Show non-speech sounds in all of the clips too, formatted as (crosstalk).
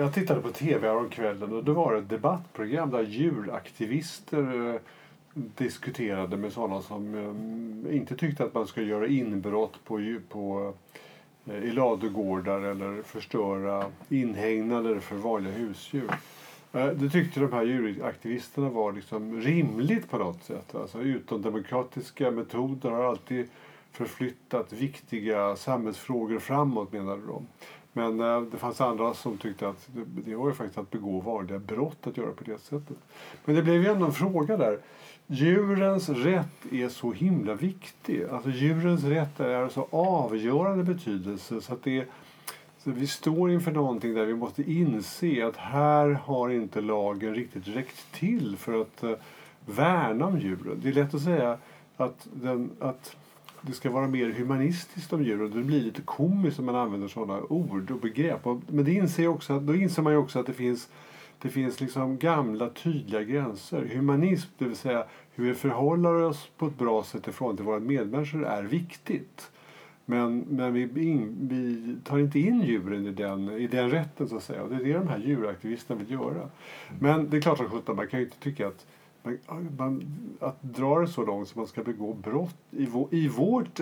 Jag tittade på tv häromkvällen och då var det ett debattprogram där djuraktivister eh, diskuterade med sådana som eh, inte tyckte att man ska göra inbrott på, på, eh, i ladugårdar eller förstöra inhägnader för vanliga husdjur. Eh, det tyckte de här djuraktivisterna var liksom rimligt på något sätt. Alltså utomdemokratiska metoder har alltid förflyttat viktiga samhällsfrågor framåt menade de. Men eh, det fanns andra som tyckte att det, var ju faktiskt att begå vanliga brott att göra på det sättet. Men det blev ju ändå en fråga där. Djurens rätt är så himla viktig. Alltså djurens rätt är så avgörande betydelse så att det så vi står inför någonting där vi måste inse att här har inte lagen riktigt räckt till för att eh, värna om djuren. Det är lätt att säga att, den, att det ska vara mer humanistiskt om djur, och Det blir lite komiskt om man använder sådana ord och begrepp. Och- Men det inser jag också, då inser man ju också att det finns, det finns liksom gamla tydliga gränser. Humanism, det vill säga hur vi förhåller oss på ett bra sätt ifrån till våra medmänniskor är viktigt. Men, men vi, in, vi tar inte in djuren i den, i den rätten så att säga. Och det är det de här djuraktivisterna vill göra. Men det är klart som sjutton, man kan ju inte tycka att att dra det så långt som man ska begå brott i, vår, i vårt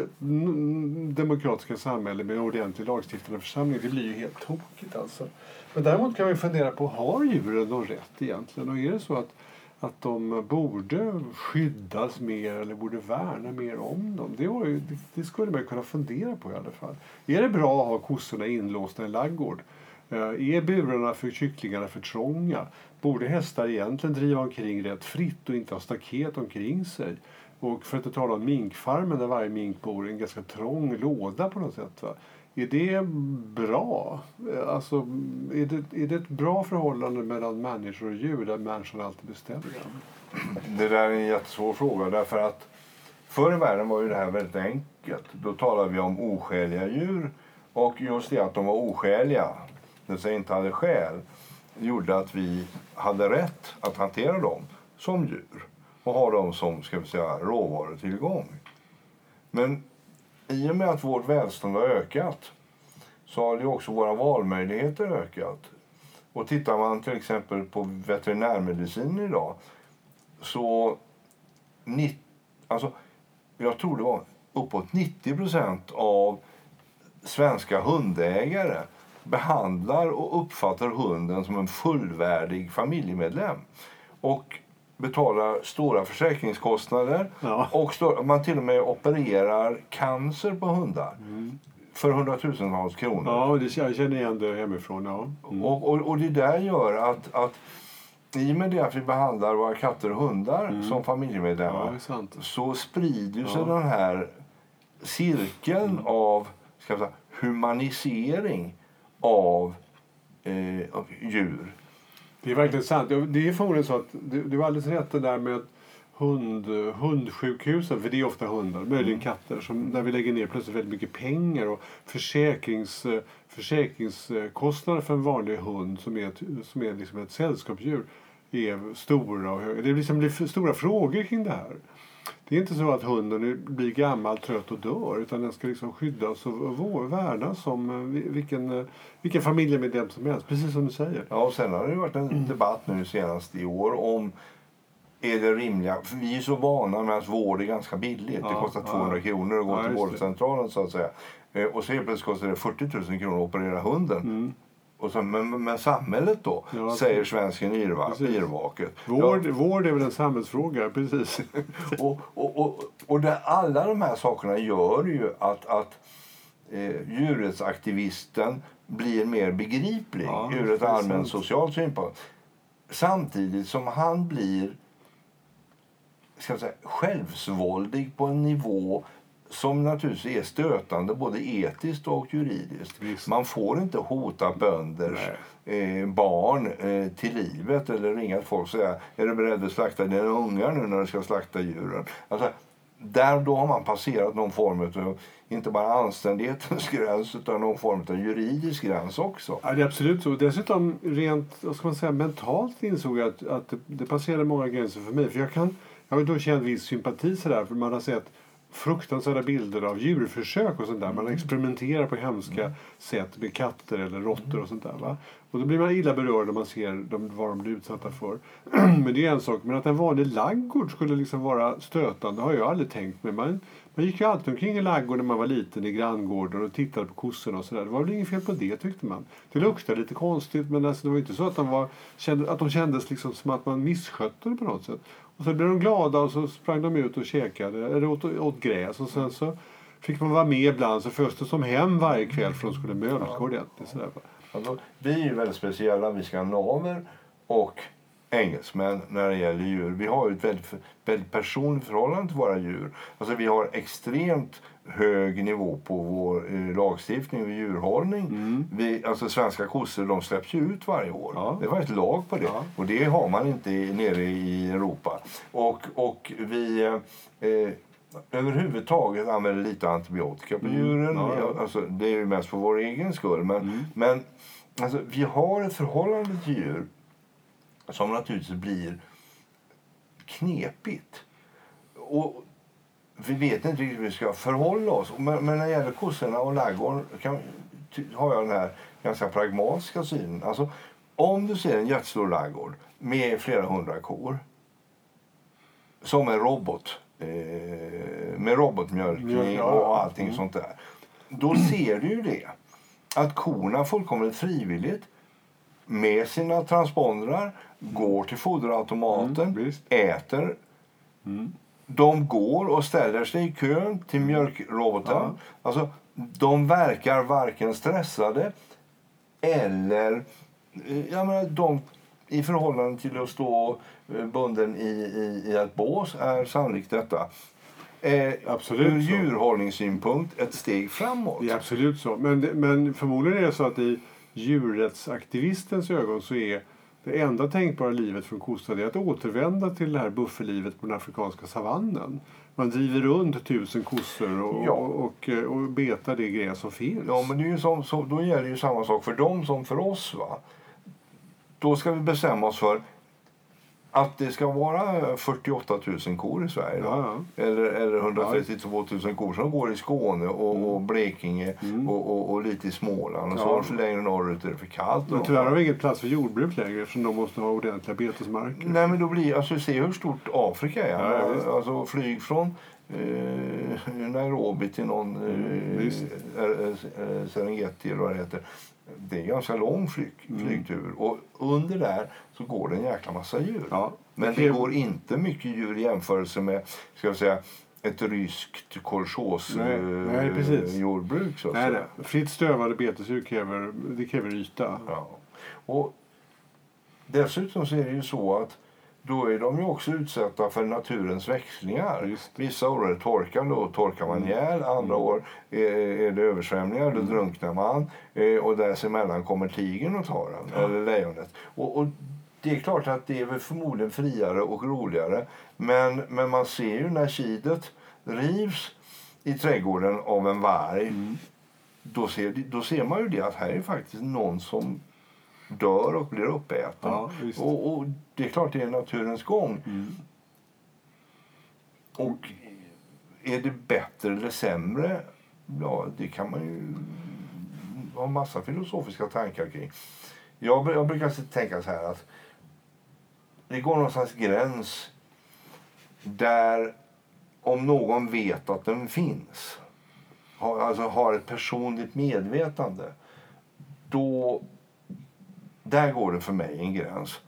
demokratiska samhälle med en ordentlig lagstiftande församling, det blir ju helt tokigt alltså. Men däremot kan vi fundera på, har djuren någon rätt egentligen? Och är det så att, att de borde skyddas mer eller borde värna mer om dem? Det, var ju, det, det skulle man ju kunna fundera på i alla fall. Är det bra att ha kossorna inlåsta i en ladugård? Eh, är burarna för kycklingarna för trånga? Borde hästar egentligen driva omkring rätt fritt och inte ha staket omkring sig? Och för att inte tala om minkfarmen där varje mink bor i en ganska trång låda på något sätt. Va? Är det bra? Eh, alltså, är, det, är det ett bra förhållande mellan människor och djur där människan alltid bestämmer? Det där är en jättesvår fråga därför att förr i världen var ju det här väldigt enkelt. Då talade vi om oskäliga djur och just det att de var oskäliga, det sig inte hade skäl, gjorde att vi hade rätt att hantera dem som djur och ha dem som ska vi säga, råvarutillgång. Men i och med att vårt välstånd har ökat så har ju också våra valmöjligheter ökat. Och tittar man till exempel på veterinärmedicin idag så... Ni, alltså, jag tror det var uppåt 90 procent av svenska hundägare behandlar och uppfattar hunden som en fullvärdig familjemedlem. Och betalar stora försäkringskostnader. Ja. Och stå, man till och med opererar cancer på hundar för hundratusentals kronor. Ja, det, jag känner igen det hemifrån. Ja. Mm. Och, och, och det där gör att, att i och med det att vi behandlar våra katter och hundar som Ja, familjemedlemmar sant. så sprider sig Ja. den här cirkeln av ska säga, humanisering av, eh, av djur. Det är verkligen sant. Det är förmodligen så att du, du har alldeles rätt det där med hund, hundsjukhusen, för det är ofta hundar, möjligen katter, som, där vi lägger ner plötsligt väldigt mycket pengar och försäkrings, försäkringskostnader för en vanlig hund som är, ett, som är liksom ett sällskapsdjur är stora och. Det liksom blir stora frågor kring det här. Det är inte så att hunden blir gammal, trött och dör utan den ska liksom skyddas och värnas som eh, vi- vilken, eh, vilken familjemedlem som helst, precis som du säger. Ja, och sen har det varit en debatt nu senast i år om är det rimliga? För vi är så vana med att vård är ganska billigt. det Ja, kostar ja. 200 kronor att gå Ja, till det. vårdcentralen så att säga. Eh, Och så plötsligt kostar det 40 000 kronor att operera hunden. Mm. Och så, men, men- samhället då, Ja, säger svensken yrvaket. Vård, vård är väl en samhällsfråga, precis. Ja, (laughs) och och, och, och det, alla de här sakerna gör ju att, att eh, djurrättsaktivisten blir mer begriplig Ja, ur ett allmänt socialt synpunkt. Samtidigt som han blir ska jag säga, självsvåldig på en nivå som naturligtvis är stötande både etiskt och juridiskt. Visst. Man får inte hota bönders eh, barn eh, till livet eller ringa folk och säga är du beredd att slakta dina ungar nu när du ska slakta djuren. Alltså, där då har man passerat någon form av, inte bara anständighetens (laughs) gräns utan någon form av juridisk gräns också. Ja, det är absolut så. Dessutom rent vad ska man säga, mentalt insåg jag att, att det, det passerade många gränser för mig. För jag, kan, jag har då känt viss sympati sådär, för man har sett fruktansvärda bilder av djurförsök och sånt där. Man experimenterar på hemska sätt med katter eller råttor och sånt där. Va? Och då blir man illa berörd när man ser dem, vad de blir utsatta för. (clears throat) men det är en sak. Men att en vanlig laggård skulle liksom vara stötande har jag aldrig tänkt mig. Man, man gick ju alltid omkring i laggården när man var liten i granngården och tittade på kossorna och sådär. Det var väl inget fel på det tyckte man. Det luktade lite konstigt men alltså, det var inte så att de, var, kände, att de kändes liksom som att man misskötte det på något sätt. Och så blev de glada och så sprang de ut och käkade, eller åt, åt gräs och sen så fick man vara med ibland så förs det som hem varje kväll för de skulle mölka ordentligt. Sådär. Alltså, vi är ju väldigt speciella, vi skandinaver och engelsmän när det gäller djur. Vi har ju ett väldigt, väldigt personligt förhållande till våra djur. Alltså vi har extremt hög nivå på vår eh, lagstiftning och djurhållning. Mm. Vi, alltså svenska kossor de släpps ju ut varje år. Ja. Det var ett lag på det. Ja. Och det har man inte i, nere i Europa. Och, och vi eh, eh, överhuvudtaget använder lite antibiotika på Mm. djuren. Ja. Alltså, det är ju mest för vår egen skull. Men, Mm. men alltså, vi har ett förhållande till djur som naturligtvis blir knepigt. Och vi vet inte riktigt hur vi ska förhålla oss. Men, men när det gäller kossorna och ladugården kan, har jag den här ganska pragmatiska synen. Alltså, om du ser en jättestor ladugård med flera hundra kor som en robot eh, med robotmjölkning ja. och allting Mm. sånt där. Då ser du ju det. Att korna fullkomligt frivilligt med sina transpondrar går till foderautomaten, Mm, äter. Mm. De går och ställer sig i kön till mjölkroboten. Ja. Alltså, de verkar varken stressade eller... eh, Jag menar, de, I förhållande till att stå eh, bunden i, i, i ett bås är sannolikt detta eh, Absolut ur djurhållningssynpunkt ett steg framåt. Det är absolut så. Men, men förmodligen är det så att i djurrättsaktivistens ögon så är det enda tänkbara livet för en kossa är att återvända till det här bufferlivet på den afrikanska savannen. Man driver runt tusen kossor och, Ja. och, och, och betar det gräs som finns. Ja, men det är ju som, så, då gäller ju samma sak för dem som för oss. Va? Då ska vi bestämma oss för att det ska vara 48 000 kor i Sverige. Ja, ja. Eller, eller 132 000 kor som går i Skåne och, och Blekinge Mm. och, och, och lite i Småland. Och Ja. så längre norrut är det för kallt. Men tyvärr har vi ingen plats för jordbruk längre eftersom de måste ha ordentliga betesmarker. Nej, men då blir, alltså, se hur stort Afrika är. Ja, alltså, flyg från eh, Nairobi till någon eh, visst. eh, eh, Serengeti eller vad det heter. Det är en ganska lång flyg, Mm. flygtur. Och under där så går det en jäkla massa djur. Ja. Men det går inte mycket djur i jämförelse med ska jag säga, ett ryskt kolchos Nej, eh. Så nej. Fritt stövade betesdjur kräver, det kräver yta. Ja. Och dessutom så är det ju så att då är de ju också utsatta för naturens växlingar. Vissa år är det torka, då torkar man ihjäl. Andra år är, det översvämningar, då drunknar man. Eh, och dessemellan kommer tigern och tar den, eller lejonet. Och, och det är klart att det är väl förmodligen friare och roligare. Men, men man ser ju när kidet rivs i trädgården av en varg då ser, då ser man ju det att här är faktiskt någon som dör och blir uppäten. Ja, och, och det är klart det är naturens gång. Mm. Och är det bättre eller sämre? Ja, det kan man ju ha massa filosofiska tankar kring. Jag, jag brukar tänka så här att det går någonstans gräns där om någon vet att den finns, alltså har ett personligt medvetande, då där går det för mig en gräns.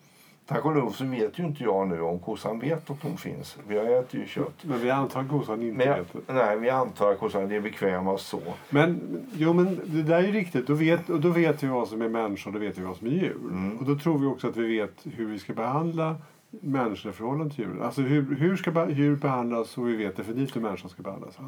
Tack och lov så vet ju inte jag nu om kossan vet att hon finns. för Jag äter ju kött. Men vi antar att kossan inte Men vet det. nej, vi antar att kossan är bekvämast så. Men, jo, men det där är ju riktigt. Då vet, och då vet vi vad som är människa och då vet vi vad som är djur. Mm. Och då tror vi också att vi vet hur vi ska behandla människor i förhållande till djuren. Alltså hur, hur ska djur behandlas och vi vet definitivt hur människan ska behandlas.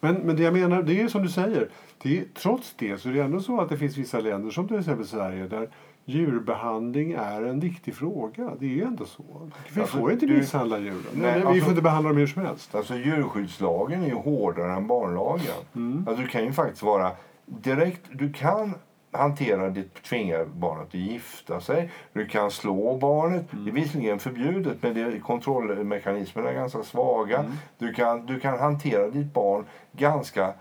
Men, men det jag menar, det är som du säger. Det är, trots det så är det ändå så att det finns vissa länder som till exempel Sverige där djurbehandling är en viktig fråga. Det är ju ändå så. Vi Alltså, får inte du- misshandla djuren. Nej, vi alltså- får inte behandla dem hur som helst. Alltså djurskyddslagen är ju hårdare än barnlagen. Alltså, du kan ju faktiskt vara direkt, du kan hantera det, tvinga barnet att gifta sig. Du kan slå barnet. Det är visserligen förbjudet men det, kontrollmekanismerna är ganska svaga. Du, kan, du kan hantera ditt barn ganska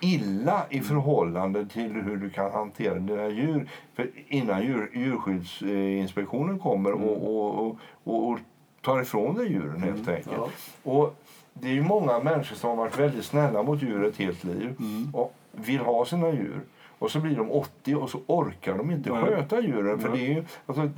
illa i förhållande till hur du kan hantera dina djur. För innan djur, djurskyddsinspektionen kommer och, och, och, och, och tar ifrån dig djuren helt enkelt. Ja. Och det är många människor som har varit väldigt snälla mot djur ett helt liv och vill ha sina djur. Och så blir de 80 och så orkar de inte Nej. sköta djuren. För Nej. det är ju, alltså,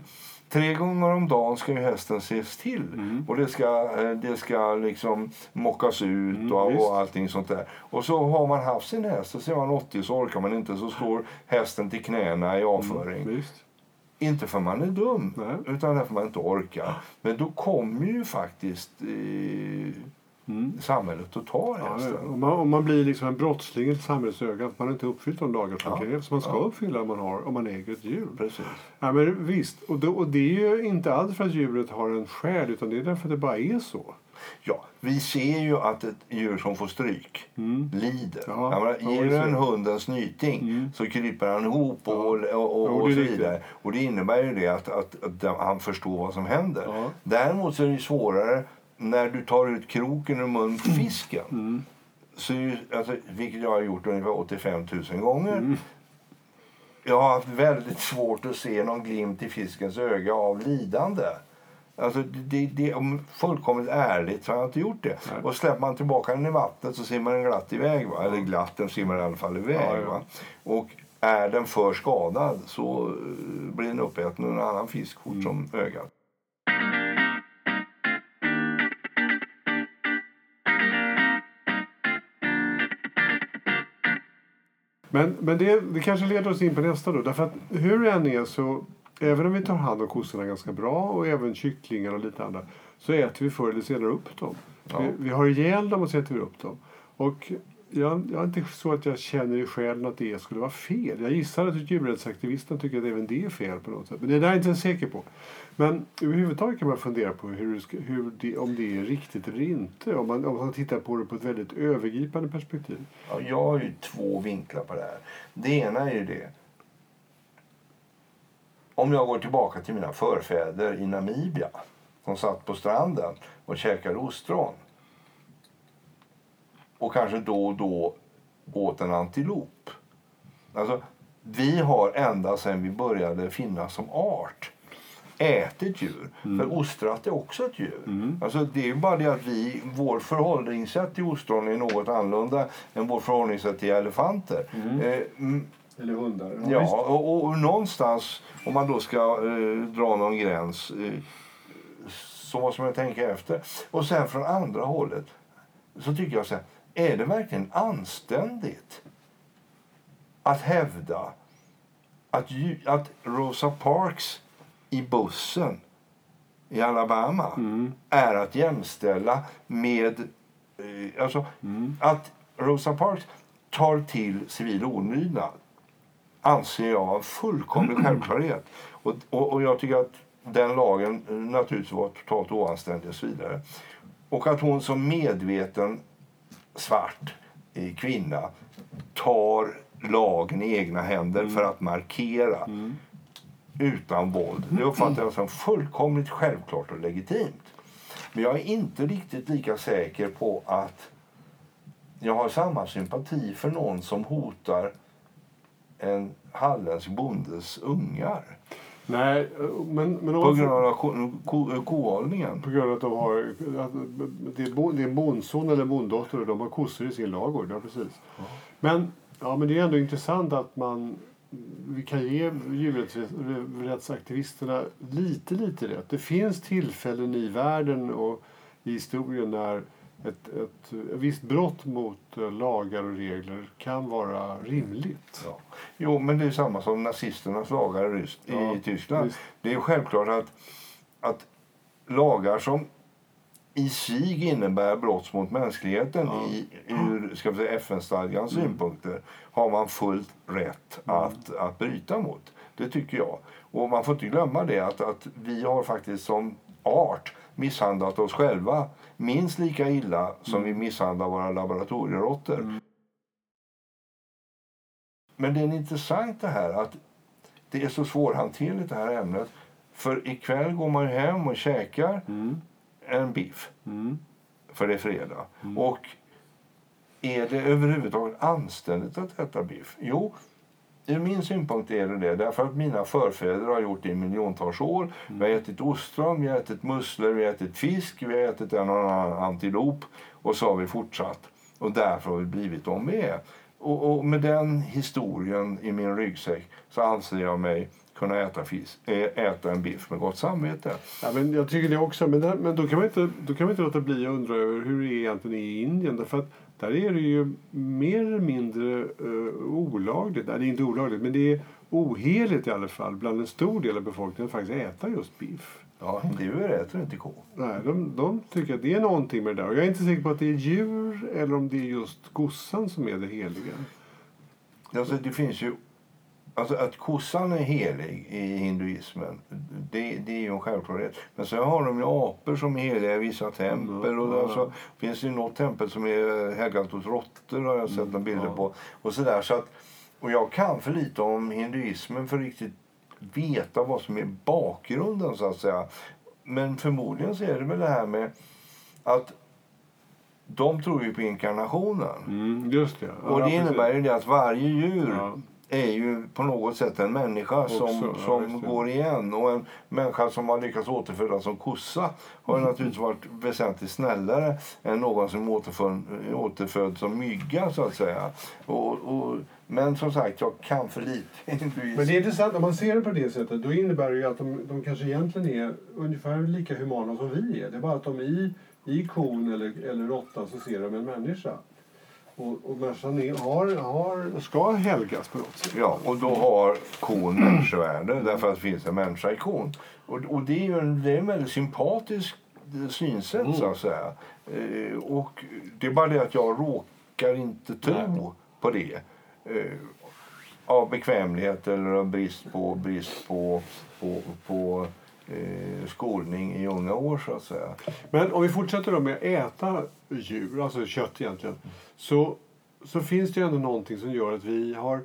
tre gånger om dagen ska ju hästen ses till. Och det ska, eh, det ska liksom mockas ut Mm, och, allting sånt där. Och så har man haft sin häst och så är man 80 så orkar man inte. Så står hästen till knäna i avföring. Visst. Inte för man är dum, Nej. utan därför man inte orkar. Men då kommer ju faktiskt eh, samhället att ta Ja, hästen. om, man, om man blir liksom en brottsling i samhällets öga, att man inte uppfyllt de lagar som Ja. krävs. Man ska Ja. uppfylla om man, har, om man äger ett djur. Precis. Ja, men visst, och, då, och det är ju inte alls för att djuret har en själ utan det är därför att det bara är så. Ja, vi ser ju att ett djur som får stryk lider. Ja, menar, ja, ger det du en hund en snyting så kryper han ihop och, och, och, Jo, och det är så vidare. Och det innebär ju det att, att, att han förstår vad som händer. Ja. Däremot så är det ju svårare när du tar ut kroken ur munnen på Mm. fisken. Så, är ju- alltså, vilket jag har gjort ungefär 85 000 gånger. Mm. Jag har haft väldigt svårt att se någon glimt i fiskens öga av lidande. Alltså, det, det, om fullkomligt ärligt så har jag inte gjort det. Nej. Och släpper man tillbaka den i vattnet så simmar den glatt iväg. Va? Eller glatt, den simmar i alla fall iväg. Ja, ja. Va? Och är den för skadad så eh, blir den uppäten av en annan fisk fort Mm. som ögat. Men, men det, det kanske leder oss in på nästa då. Därför att hur det än är så, även om vi tar hand om kossorna ganska bra och även kycklingar och lite andra, så äter vi förr eller senare upp dem. Ja. Vi, vi har ihjäl dem och så äter vi upp dem. Och jag, jag är inte så att jag känner i själen att det skulle vara fel. Jag gissar att djurrättsaktivisterna tycker att även det är fel på något sätt. Men det där är jag inte ens säker på. Men överhuvudtaget kan man fundera på hur, hur det, om det är riktigt eller inte. Om man, om man tittar på det på ett väldigt övergripande perspektiv. Ja, jag har ju två vinklar på det här. Det ena är ju det. Om jag går tillbaka till mina förfäder i Namibia som satt på stranden och käkade ostron och kanske då och då åt en antilop. Alltså, vi har ända sedan vi började finnas som art ätit djur. För ostrat är också ett djur. Alltså, det är bara det att vi, vår förhållningssätt till ostron är något annorlunda än vår förhållningssätt till elefanter. Eh, mm, Eller hundar. Ja, och, och, och någonstans, om man då ska eh, dra någon gräns, eh, så måste man tänka efter. Och sen från andra hållet så tycker jag så här, är det verkligen anständigt att hävda att, att Rosa Parks i bussen i Alabama är att jämställa med... Eh, alltså, att Rosa Parks tar till civil olydnad anser jag en fullkomlig (clears throat) självklarhet. Och, och, och jag tycker att den lagen eh, naturligtvis var totalt oanständig och så vidare. Och att hon som medveten svart kvinna tar lagen i egna händer för att markera utan våld. Det uppfattar jag som fullkomligt självklart och legitimt. Men jag är inte riktigt lika säker på att jag har samma sympati för någon som hotar en halländsk bondes ungar Nej, men, men på grund av ko, ko, kohållningen. På grund av att de har, att det, är en bondson eller bonddotter och de har kossor i sin ladugård. Ja, precis. Men, ja, men det är ändå intressant att man vi kan ge djurrättsaktivisterna lite, lite rätt. Det finns tillfällen i världen och i historien när ett, ett, ett visst brott mot eh, lagar och regler kan vara rimligt. Ja. Jo, men det är samma som nazisternas lagar i, Ja, i Tyskland. visst. Det är självklart att, att lagar som i sig innebär brott mot mänskligheten Ja. i, ur ska vi säga, FN-stadgans Mm. synpunkter har man fullt rätt att, att bryta mot. Det tycker jag. Och man får inte glömma det att, att vi har faktiskt som art misshandlat oss själva minst lika illa som Mm. vi misshandlar våra laboratorieråttor. men det är intressant det här att det är så svårhanterligt det här ämnet. För ikväll går man hem och käkar Mm. en biff, Mm. för det är fredag. Och är det överhuvudtaget anständigt att äta biff? Jo, ur min synpunkt är det det. Därför att mina förfäder har gjort det i miljontals år. Vi har ätit ostron, vi har ätit musslor, vi har ätit fisk, vi har ätit en och annan antilop. Och så har vi fortsatt. Och därför har vi blivit de vi är. Och, och med den historien i min ryggsäck så anser jag mig kunna äta, fisk, äta en biff med gott samvete. Ja, men jag tycker det också. Men, där, men då, kan man inte, då kan man inte låta bli att undra över hur det egentligen är i Indien. Därför att där är det ju mer eller mindre uh, olagligt. Nej, det är inte olagligt, men det är oheligt i alla fall bland en stor del av befolkningen att faktiskt äta just biff. Ja, du äter inte ko. Nej, de, de tycker att det är någonting med det där. Och jag är inte säker på att det är djur eller om det är just kossan som är det heliga. Alltså, det finns ju... Alltså att kossan är helig i hinduismen, det, det är ju en självklarhet. Men sen har de ju apor som är heliga i vissa tempel. Och Ja. alltså, finns det ju något tempel som är helgat åt råttor har jag sett några bilder ja. på. Och, så där, så att, och jag kan för lite om hinduismen för riktigt veta vad som är bakgrunden så att säga. Men förmodligen så är det väl det här med att de tror ju på inkarnationen. Mm, just det. Ja, Och det precis. innebär ju det att varje djur Ja. Är ju på något sätt en människa som, Också, ja, som det. går igen. Och en människa som har lyckats återfödas som kossa har ju naturligtvis varit väsentligt snällare än någon som är återfödd, som mygga så att säga. Och, och, men som sagt, jag kan för lite. (laughs) Men det är intressant, om man ser det på det sättet, då innebär det ju att de, de kanske egentligen är ungefär lika humana som vi är. Det är bara att de i, i kon eller, eller råttan så ser de en människa. Och, och människan är, har, har, ska helgas på något sätt. Ja, och då har kon människovärde därför att det finns en människa i kon. Och, och det är ju en, det är en väldigt sympatisk synsätt Mm. så att säga. Eh, och det är bara det att jag råkar inte tro Nej. på det. Eh, av bekvämlighet eller av brist på, brist på, på, på eh, skolning i unga år så att säga. Men om vi fortsätter då med att äta djur, alltså kött egentligen, så, så finns det ju ändå någonting som gör att vi har,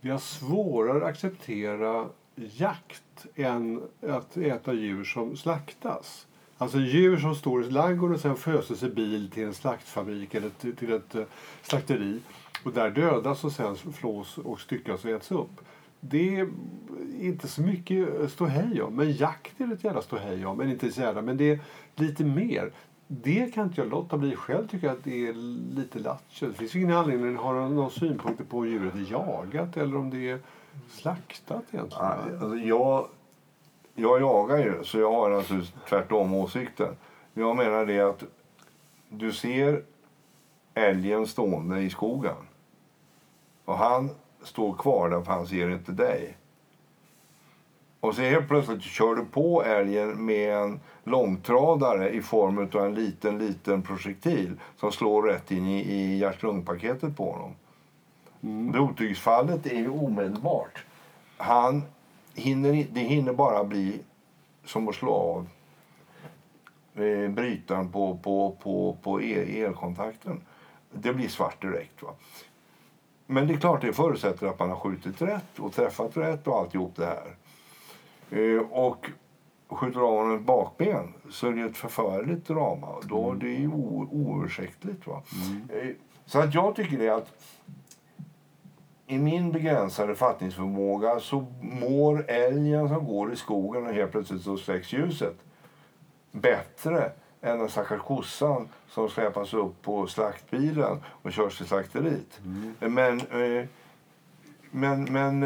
vi har svårare att acceptera jakt än att äta djur som slaktas. Alltså djur som står i ladugården och sen föses i bil till en slaktfabrik eller till, till ett eh, slakteri och där dödas och sen flås och styckas och äts upp. Det är inte så mycket ståhej om. Men jakt är det ett jävla ståhej om. Men inte så jävla, men det är lite mer. Det kan inte jag låta bli. Själv tycker jag att det är lite lattjo. Det finns ingen anledning att ha några synpunkter på om djuret är jagat eller om det är slaktat egentligen. Nej, Alltså jag, jag jagar ju, så jag har naturligtvis tvärtom åsikten. Jag menar det att du ser älgen stående i skogen. Och han står kvar där för han ser inte dig. Och så helt plötsligt kör du på älgen med en långtradare i form av en liten, liten projektil som slår rätt in i, i hjärt-lungpaketet på honom. Mm. Blodtrycksfallet är ju omedelbart. Han hinner, det hinner bara bli som att slå av eh, brytaren på, på, på, på el, elkontakten. Det blir svart direkt. Va? Men det är klart, det förutsätter att man har skjutit rätt och träffat rätt och alltihop det här. Eh, och skjuter av honom ett bakben så är det ett förfärligt drama. Då, Det är ju oursäktligt. Va? Eh, så att jag tycker det att i min begränsade fattningsförmåga så mår älgen som går i skogen och helt plötsligt så släcks ljuset bättre än den stackars kossan som släpas upp på slaktbilen och körs till slakteriet. Men, eh, men, men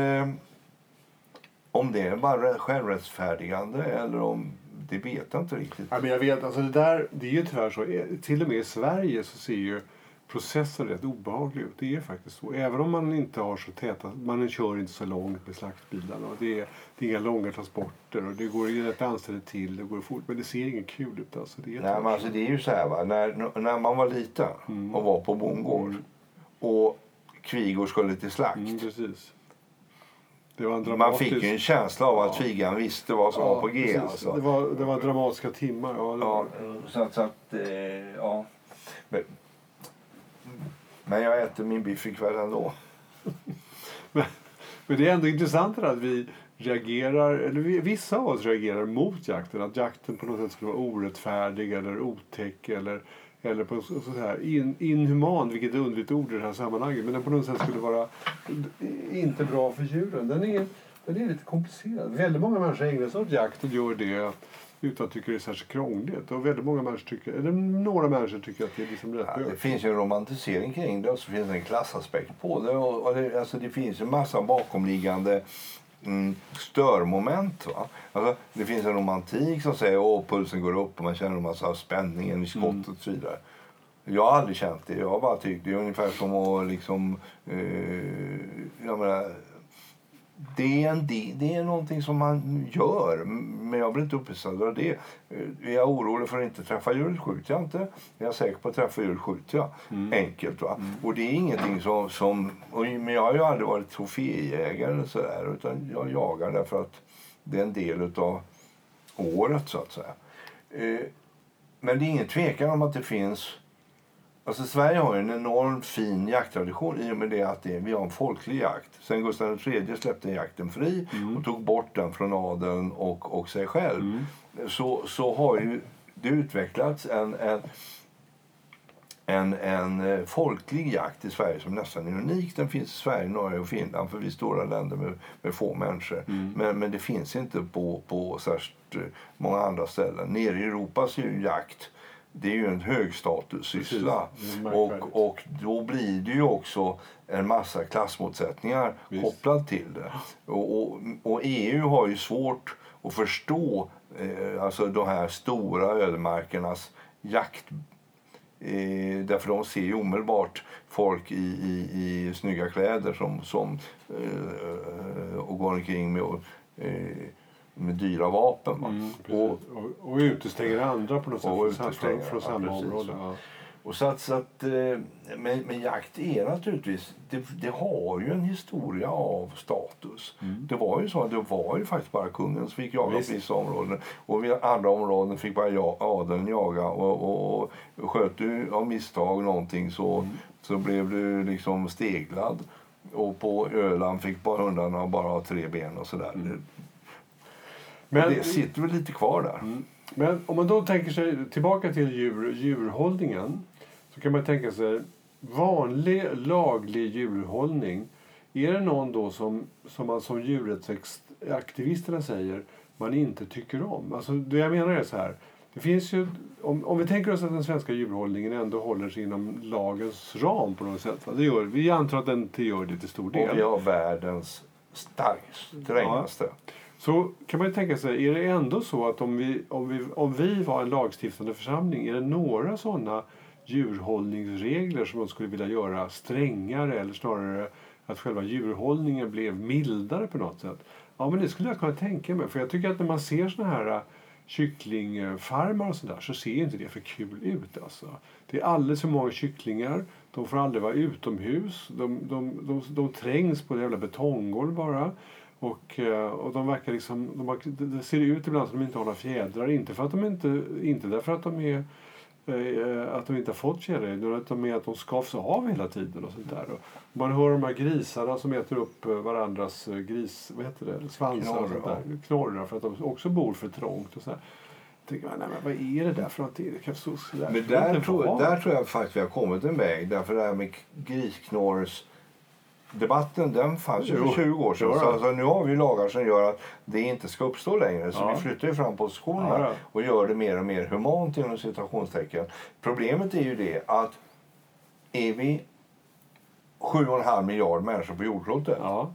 om det är bara självrättfärdigande eller om det vet jag inte riktigt. Ja, men jag vet, alltså det där, det är ju tyvärr så. Eh, Till och med i Sverige så ser ju processen rätt obehaglig ut. Det är faktiskt så. Även om man inte har så täta, man kör inte så långt med slaktbilarna. Och det, är, det är inga långa transporter och det går ju rätt anständigt till. Det går fort, men det ser inget kul ut. Alltså. Det är Nej, men alltså, det är ju så här, va? När, när man var liten Mm. och var på bondgård och kvigor skulle till slakt. mm, precis. Man fick ju en känsla av att Ja. tvigaren visste vad som var på G. precis. Alltså. Det, var, det var dramatiska timmar. Ja, Ja, så att, så att eh, ja. Men, men jag äter min biff ikväll ändå. (laughs) Men, men det är ändå intressant att vi reagerar, eller vi, vissa av oss reagerar mot jakten. Att jakten på något sätt skulle vara orättfärdig eller otäck eller, eller på så, här, in, inhuman, vilket är underligt ord i det här sammanhanget. Men den på något sätt skulle vara inte bra för djuren. Den är, den är lite komplicerad. Väldigt många människor ägnar sig åt jakt och gör det utan att tycka det är särskilt krångligt. Och väldigt många människor tycker, eller några människor tycker att det är liksom rätt ja, Det finns ju en romantisering kring det och så finns det en klassaspekt på det. Och, och det, alltså det finns en massa bakomliggande störmoment. Va? Alltså, det finns en romantik som säger att pulsen går upp och man känner en massa spänningen i skottet mm. och så vidare. Jag har aldrig känt det. Jag har bara tyckt det är ungefär som att liksom... Eh, jag menar, det är, en, det är någonting som man gör, men jag blir inte upphetsad av det. Är jag orolig för att inte träffa djuret skjuter jag inte. Är jag säker på att träffa djuret skjuter jag. Mm. Enkelt. Va? Mm. Och det är ingenting som... som men jag har ju aldrig varit troféjägare så där, utan jag jagar därför att det är en del av året så att säga. Eh, men det är ingen tvekan om att det finns Alltså Sverige har en enormt fin jakttradition i och med det att det, vi har en folklig jakt. Sen Gustav III släppte jakten fri mm. och tog bort den från adeln och, och sig själv mm. så, så har ju det utvecklats en, en, en, en eh, folklig jakt i Sverige som nästan är unik. Den finns i Sverige, Norge och Finland för vi är stora länder med, med få människor. Mm. Men, men det finns inte på, på särskilt eh, många andra ställen. Nere i Europa så är ju jakt det är ju en högstatussyssla. Och, och då blir det ju också en massa klassmotsättningar Visst. kopplat till det. Och, och, och, EU har ju svårt att förstå eh, alltså de här stora ödemarkernas jakt Eh, därför de ser ju omedelbart folk i, i, i snygga kläder som, som eh, och går omkring med eh, med dyra vapen. Mm, och, och, och utestänger andra på något sätt från, från samma ja, område. Ja. Och så att, så att, eh, men, men jakt är naturligtvis, det, det, har ju en historia av status. Mm. Det var ju så det var ju faktiskt bara kungen som fick jaga på vissa områden. Och vid andra områden fick bara ja, adeln jaga. Och, och, och sköt du av misstag någonting så, mm. så blev du liksom steglad. Och på Öland fick bara hundarna bara ha tre ben och sådär. Mm. Men, det sitter väl lite kvar där. Mm. Men om man då tänker sig tillbaka till djur, djurhållningen så kan man tänka sig vanlig laglig djurhållning. Är det någon då som, som man som djurrättsaktivisterna säger man inte tycker om? Alltså det jag menar är så här. Det finns ju, om, om vi tänker oss att den svenska djurhållningen ändå håller sig inom lagens ram på något sätt. Det gör, vi antar att den gör det till stor del. Och vi har världens starkaste, strängaste. Ja. Så kan man tänka sig, är det ändå så att om vi, om vi, om vi var en lagstiftande församling, är det några sådana djurhållningsregler som man skulle vilja göra strängare eller snarare att själva djurhållningen blev mildare på något sätt? Ja, men det skulle jag kunna tänka mig. För jag tycker att när man ser såna här äh, kycklingfarmar och sådär så ser inte det för kul ut. Alltså. Det är alldeles för många kycklingar. De får aldrig vara utomhus. De, de, de, de trängs på ett jävla betonggolv bara. Och, eh, och de verkar liksom, de har, det ser ut ibland som att de inte har några fjädrar. Inte, för att de inte, inte därför att de är eh, att de inte har fått fjädrar utan med att de skavs av hela tiden. och sånt där. Och man hör de här grisarna som äter upp eh, varandras gris, vad heter det, svansar Knorr, och sånt där. Knorrar för att de också bor för trångt. Och så här. Tänker man, nej, men vad är det där för någonting? Det kan så, så där. Men där tror, där tror jag faktiskt vi har kommit en väg. Därför det här med grisknorrs debatten den fanns ju för 20 år sedan. Så alltså, nu har vi lagar som gör att det inte ska uppstå längre. Så ja. vi flyttar ju fram positionerna ja, och gör det mer och mer humant inom citationstecken. Problemet är ju det att är vi 7,5 miljard människor på jordklotet ja.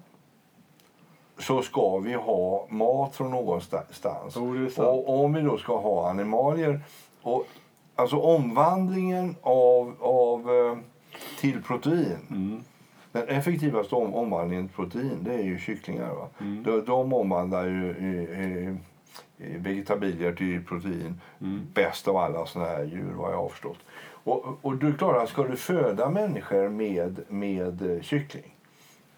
så ska vi ha mat från någonstans. Oh, och om vi då ska ha animalier och alltså omvandlingen av, av eh, till protein mm den effektivaste om, omvandlingen till protein det är ju kycklingar. Va? Mm. De, de omvandlar ju eh, eh, vegetabilier till protein mm. bäst av alla såna här djur vad jag har förstått. Och, och du klarar, ska du föda människor med, med kyckling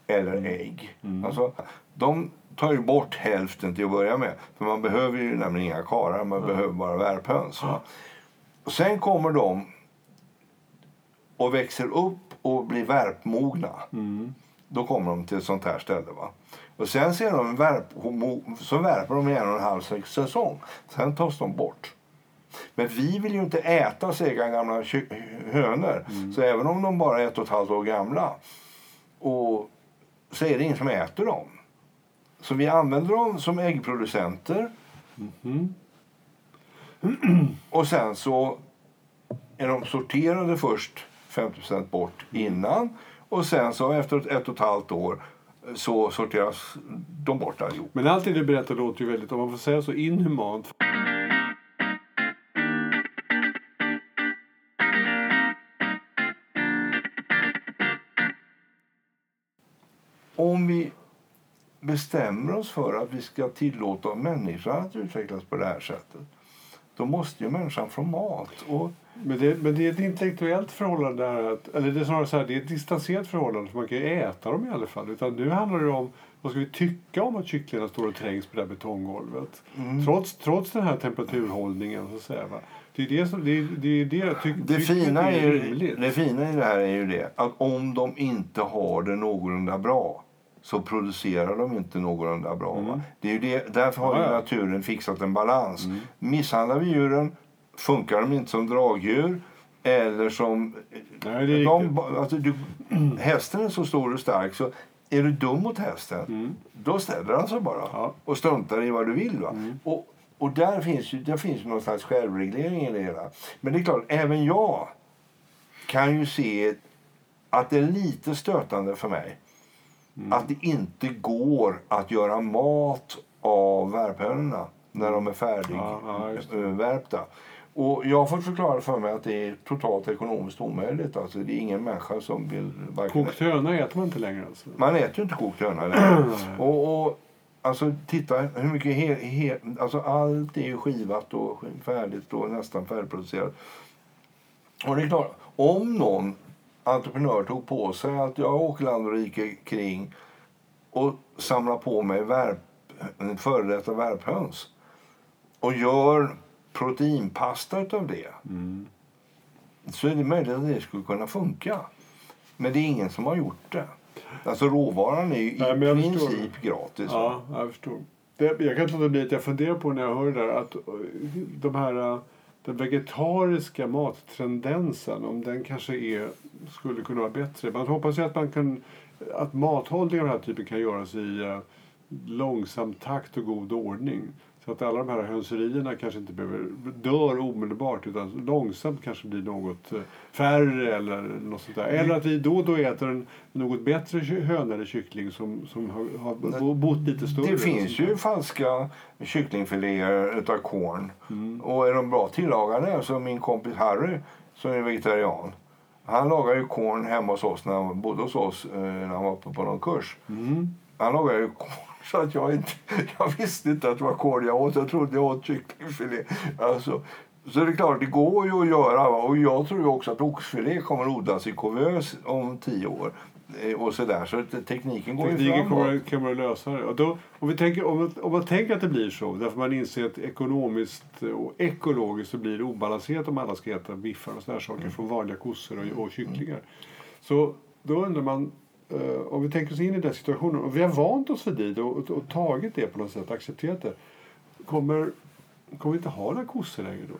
eller mm. ägg. Mm. Alltså, de tar ju bort hälften till att börja med. För man behöver ju nämligen inga karar, man mm. behöver bara värphöns. Och sen kommer de och växer upp och blir värpmogna. Mm. då kommer de till ett sånt här ställe. Va? Och sen ser de en värp, så värper de i en och en halv säsong. Sen tas de bort. Men vi vill ju inte äta sega gamla hönor. Mm. Så även om de bara är ett och ett halvt år gamla och så är det ingen som äter dem. Så vi använder dem som äggproducenter. Mm. Och sen så är de sorterade först 50% bort innan och sen så efter ett och ett halvt år så sorteras de bort allihop. Men allt det du berättar låter ju väldigt, om man får säga så, inhumant. Om vi bestämmer oss för att vi ska tillåta människan att utvecklas på det här sättet då måste ju människan få mat. Och men det, men det är ett intellektuellt förhållande. Där att, eller det är snarare så här, det är ett distanserat förhållande. För man kan ju äta dem i alla fall. Utan nu handlar det om vad ska vi tycka om att kycklingarna står och trängs på det här betonggolvet. Mm. Trots, trots den här temperaturhållningen. Så att säga, va? Det är det, som, det, det, är det jag tycker det fina är, är det fina i det här är ju det att om de inte har det någorlunda bra så producerar de inte någorlunda bra. Mm. Det är ju det, därför har ja, naturen fixat en balans. Mm. Misshandlar vi djuren funkar de inte som dragdjur eller som... Nej, de, alltså, du, (clears throat) hästen är så stor och stark så är du dum mot hästen mm. då ställer han sig bara ja. och struntar i vad du vill. Va? Mm. Och, och där finns ju där finns någon slags självreglering i det hela. Men det är klart, även jag kan ju se att det är lite stötande för mig mm. att det inte går att göra mat av värphönorna när de är färdigvärpta. Ja, ja, och jag har fått förklara för mig att det är totalt ekonomiskt omöjligt. Alltså, det är ingen människa som vill... Kokt höna äter man inte längre alltså? Man äter ju inte kokt höna längre. och, och, alltså, titta hur mycket... He, he, alltså, allt är ju skivat och färdigt och nästan färdigproducerat. Och det är klart, om någon entreprenör tog på sig att jag åker land och rike kring och samlar på mig värp, före detta värphöns och gör proteinpasta av det mm. så är det möjligt att det skulle kunna funka. Men det är ingen som har gjort det. Alltså råvaran är ju i Nej, princip gratis. Ja, jag förstår. Det, jag kan inte låta bli att jag funderar på när jag hör det där att de här den vegetariska mattendensen, om den kanske är, skulle kunna vara bättre. Man hoppas ju att, man kan, att mathållning av den här typen kan göras i eh, långsam takt och god ordning. Så att alla de här hönserierna kanske inte behöver, dör omedelbart utan långsamt kanske blir något eh, färre eller något sånt där. Eller att vi då och då äter en något bättre höna eller kyckling som, som har, har bott lite större. Det finns ju falska kycklingfiléer utav korn. Mm. Och är de bra tillagade, som min kompis Harry som är vegetarian. Han lagar ju korn hemma hos oss när han bodde hos oss eh, när han var på, någon kurs. Mm. Han lagar ju korn så att jag, inte, (laughs) jag visste inte att det var korv jag åt. Jag trodde jag åt kycklingfilé. Alltså, så det är klart, det går ju att göra. Och jag tror också att oxfilé kommer odlas i Kåvös om tio år. Eh, och så, där. så tekniken går tekniken ju kommer, kommer att lösa det. Och då, om, vi tänker, om, om man tänker att det blir så, därför man inser att ekonomiskt och ekologiskt så blir det obalanserat om alla ska äta biffar och sådana saker mm. från vanliga kossor och, och kycklingar. Så då undrar man, om vi tänker oss in i den situationen och vi har vant oss vid det och, och, tagit det på något sätt, accepterat det. Kommer, kommer vi inte ha några kossor längre då?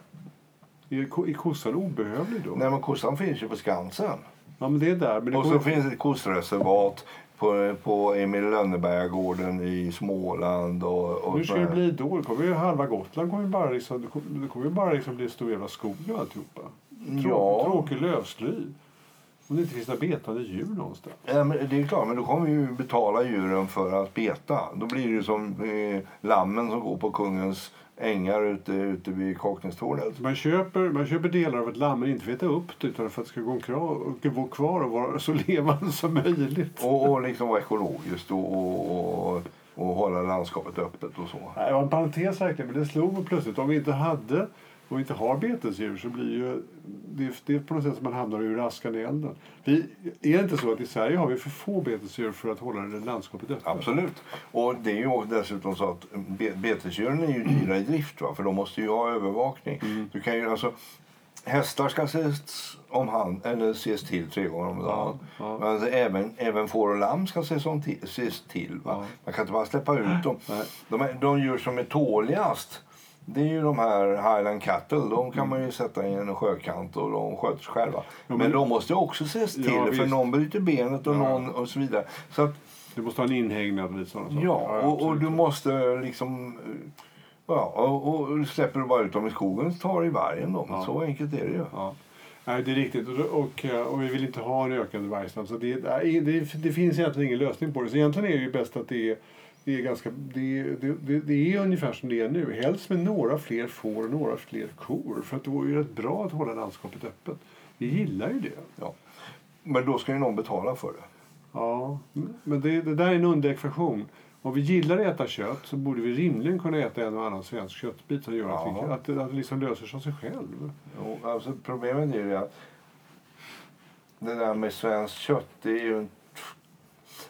Är, är kossan obehövlig då? Nej men kossan finns ju på Skansen. Ja men det är där. Men och så finns det ett kossreservat på, på Emil Lönnebergagården i Småland. Och, och Hur ska det bli då? kommer ju halva Gotland kommer bara, liksom, det kommer, det ju bara liksom bli stor jävla skog och alltihopa. Trå, ja. Tråkig lövsly. Om det inte finns några betande djur någonstans? Ja, men det är klart, men då kommer vi ju betala djuren för att beta. Då blir det ju som eh, lammen som går på kungens ängar ute, ute vid Kaknästornet. Man köper, man köper delar av ett lamm men inte veta upp det utan för att det ska gå kvar, kvar och vara så (laughs) levande som möjligt. Och, och liksom vara ekologiskt och, och, och, och hålla landskapet öppet och så. Det var en parentes verkligen, men det slog mig plötsligt. Om vi inte hade och inte har betesdjur så blir ju det, det är på något sätt som man hamnar ur askan i elden. Vi, är det inte så att i Sverige har vi för få betesdjur för att hålla det landskapet öppet? Absolut. Och det är ju dessutom så att betesdjuren är ju dyra i drift va? för de måste ju ha övervakning. Mm. Du kan ju alltså hästar ska ses, om hand, eller ses till tre gånger om dagen. Ja, Men alltså, även, även får och lamm ska ses, om till, ses till. Va? Ja. Man kan inte bara släppa ut dem. Nej. De, de djur som är tåligast det är ju de här Highland Cattle. De kan man ju sätta i en sjökant och de sköter sig själva. men- men, de måste också ses till Ja, för visst. någon bryter benet och Ja. någon och så vidare. Så att, Du måste ha en inhägnad och lite sådana saker. ja, och, och du måste liksom... eh, Ja, och, och släpper du bara ut dem i skogen så tar det i vargen dem. Ja. Så enkelt är det ju. Ja. Nej, det är riktigt. Och, och, och vi vill inte ha en ökande vargstam. Så det, det, det finns egentligen ingen lösning på det. Så egentligen är det ju bäst att det är, det är, ganska, det, det, det, är ungefär som det är nu. Helst med några fler får och några fler kor. För att det vore ju rätt bra att hålla landskapet öppet. Vi gillar ju det. Ja. Men då ska ju någon betala för det. Ja, men det, det där är en underekvation. Om vi gillar att äta kött så borde vi rimligen kunna äta en och annan svensk köttbit som gör att, vi, Ja. att, det- att det liksom löser sig av sig själv. Jo, alltså problemet är ju att det där med svenskt kött, det är ju en...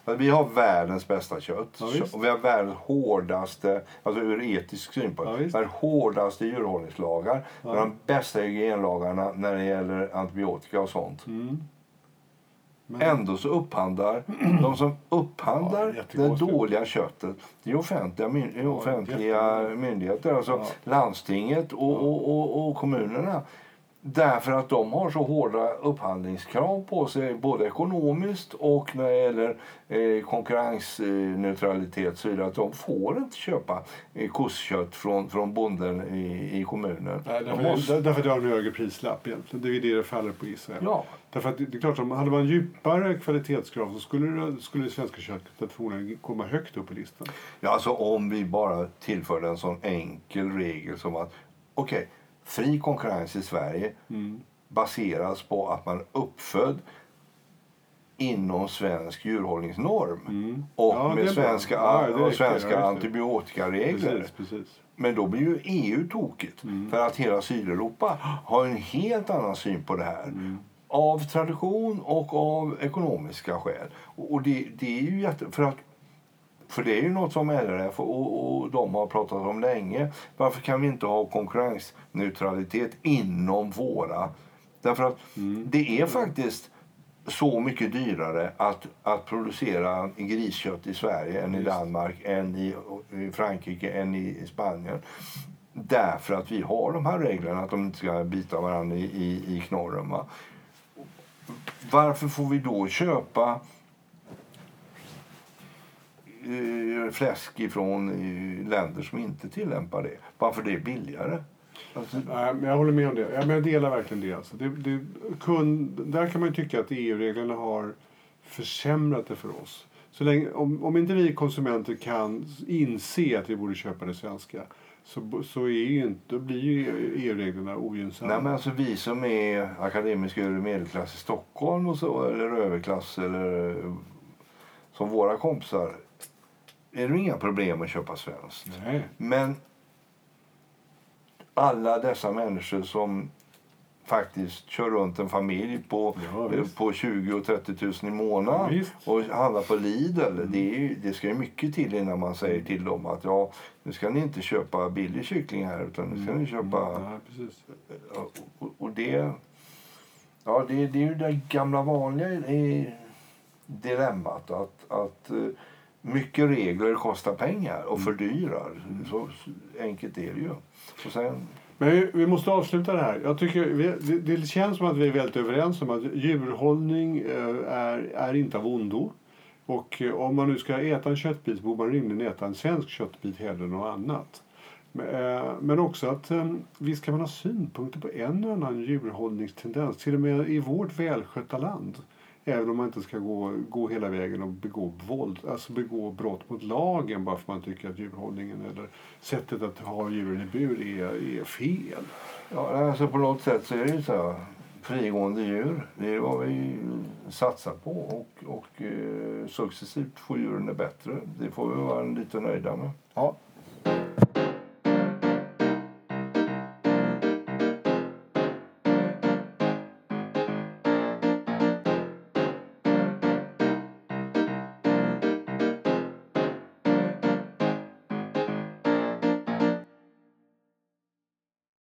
Alltså, vi har världens bästa kött. Ja, och vi har världens hårdaste, alltså ur etisk synpunkt, Ja, hårdaste djurhållningslagar. Ja. Med de bästa hygienlagarna när det gäller antibiotika och sånt. Mm. Men, Ändå så upphandlar (clears throat) de som Ja, upphandlar det jättekonstigt. dåliga köttet det är offentliga, myn- Ja, offentliga myndigheter, alltså Ja. landstinget och, Ja. och, och, och kommunerna. Därför att de har så hårda upphandlingskrav på sig både ekonomiskt och när det gäller eh, konkurrensneutralitet så. Att de får inte köpa eh, kostkött från, från bonden i, i kommunen. Nej, De därför, måste, därför att det har en högre prislapp egentligen. Det är det det faller på Israel. ja, Därför att det, är klart, om hade man djupare kvalitetskrav så skulle det, skulle det svenska köttet förmodligen komma högt upp i listan. Ja, alltså om vi bara tillförde en sån enkel regel som att okej, fri konkurrens i Sverige Mm. baseras på att man är uppfödd inom svensk djurhållningsnorm Mm. och Ja, med svenska, Ja, och svenska Ja, antibiotikaregler. Precis, precis. Men då blir ju EU tokigt. Mm. För att hela Sydeuropa har en helt annan syn på det här. Mm. Av tradition och av ekonomiska skäl. Och och det, det är ju jätte... För, att, för det är ju något som LRF och, och de har pratat om länge. Varför kan vi inte ha konkurrensneutralitet inom våra... Därför att Mm. det är faktiskt så mycket dyrare att, att producera griskött i Sverige än i. Danmark, än i, i Frankrike, än i, i Spanien. Därför att vi har de här reglerna att de inte ska bita varandra i, i, i knorren. Va? Varför får vi då köpa fläsk ifrån eh, länder som inte tillämpar det? Varför det är billigare? Alltså, Nej, men jag håller med om det. Men jag delar verkligen det. Alltså. det, det kund, där kan man tycka att EU-reglerna har försämrat det för oss. Så länge, om, om inte vi konsumenter kan inse att vi borde köpa det svenska så, så är ju inte, då blir ju EU-reglerna ogynnsamma. Nej, men alltså vi som är akademisk övre medelklass i Stockholm och så, eller överklass eller eh, som våra kompisar är det inga problem att köpa svenskt. Nej. Men alla dessa människor som faktiskt kör runt en familj på, Ja, eh, på 20 och 30 000 i månaden Visst. och handlar på Lidl. Mm. Det, är ju, det ska ju mycket till innan man säger till dem att ja, nu ska ni inte köpa billig kyckling här utan nu ska ni köpa Mm, ja, precis. Ja, och, och det, ja, det, det är ju det gamla vanliga i dilemmat. Att, att eh, mycket regler kostar pengar och fördyrar. Så, enkelt är det ju. Och sen, Men vi- vi måste avsluta det här. Jag tycker, vi, det, det känns som att vi är väldigt överens om att djurhållning eh, är, är inte av ondo. Och eh, om man nu ska äta en köttbit borde man rimligen äta en svensk köttbit hellre än något annat. Men, eh, också att visst kan man ha synpunkter på en och annan djurhållningstendens. Till och med i vårt välskötta land. Även om man inte ska gå, gå hela vägen och begå, våld, alltså begå brott mot lagen bara för att man tycker att djurhållningen eller sättet att ha djuren i bur är, är fel. ja, alltså på något sätt så är det ju så här, frigående djur. Det är vad vi satsar på och, och eh, successivt får djuren det bättre. Det får vi vara lite nöjda med. Ja,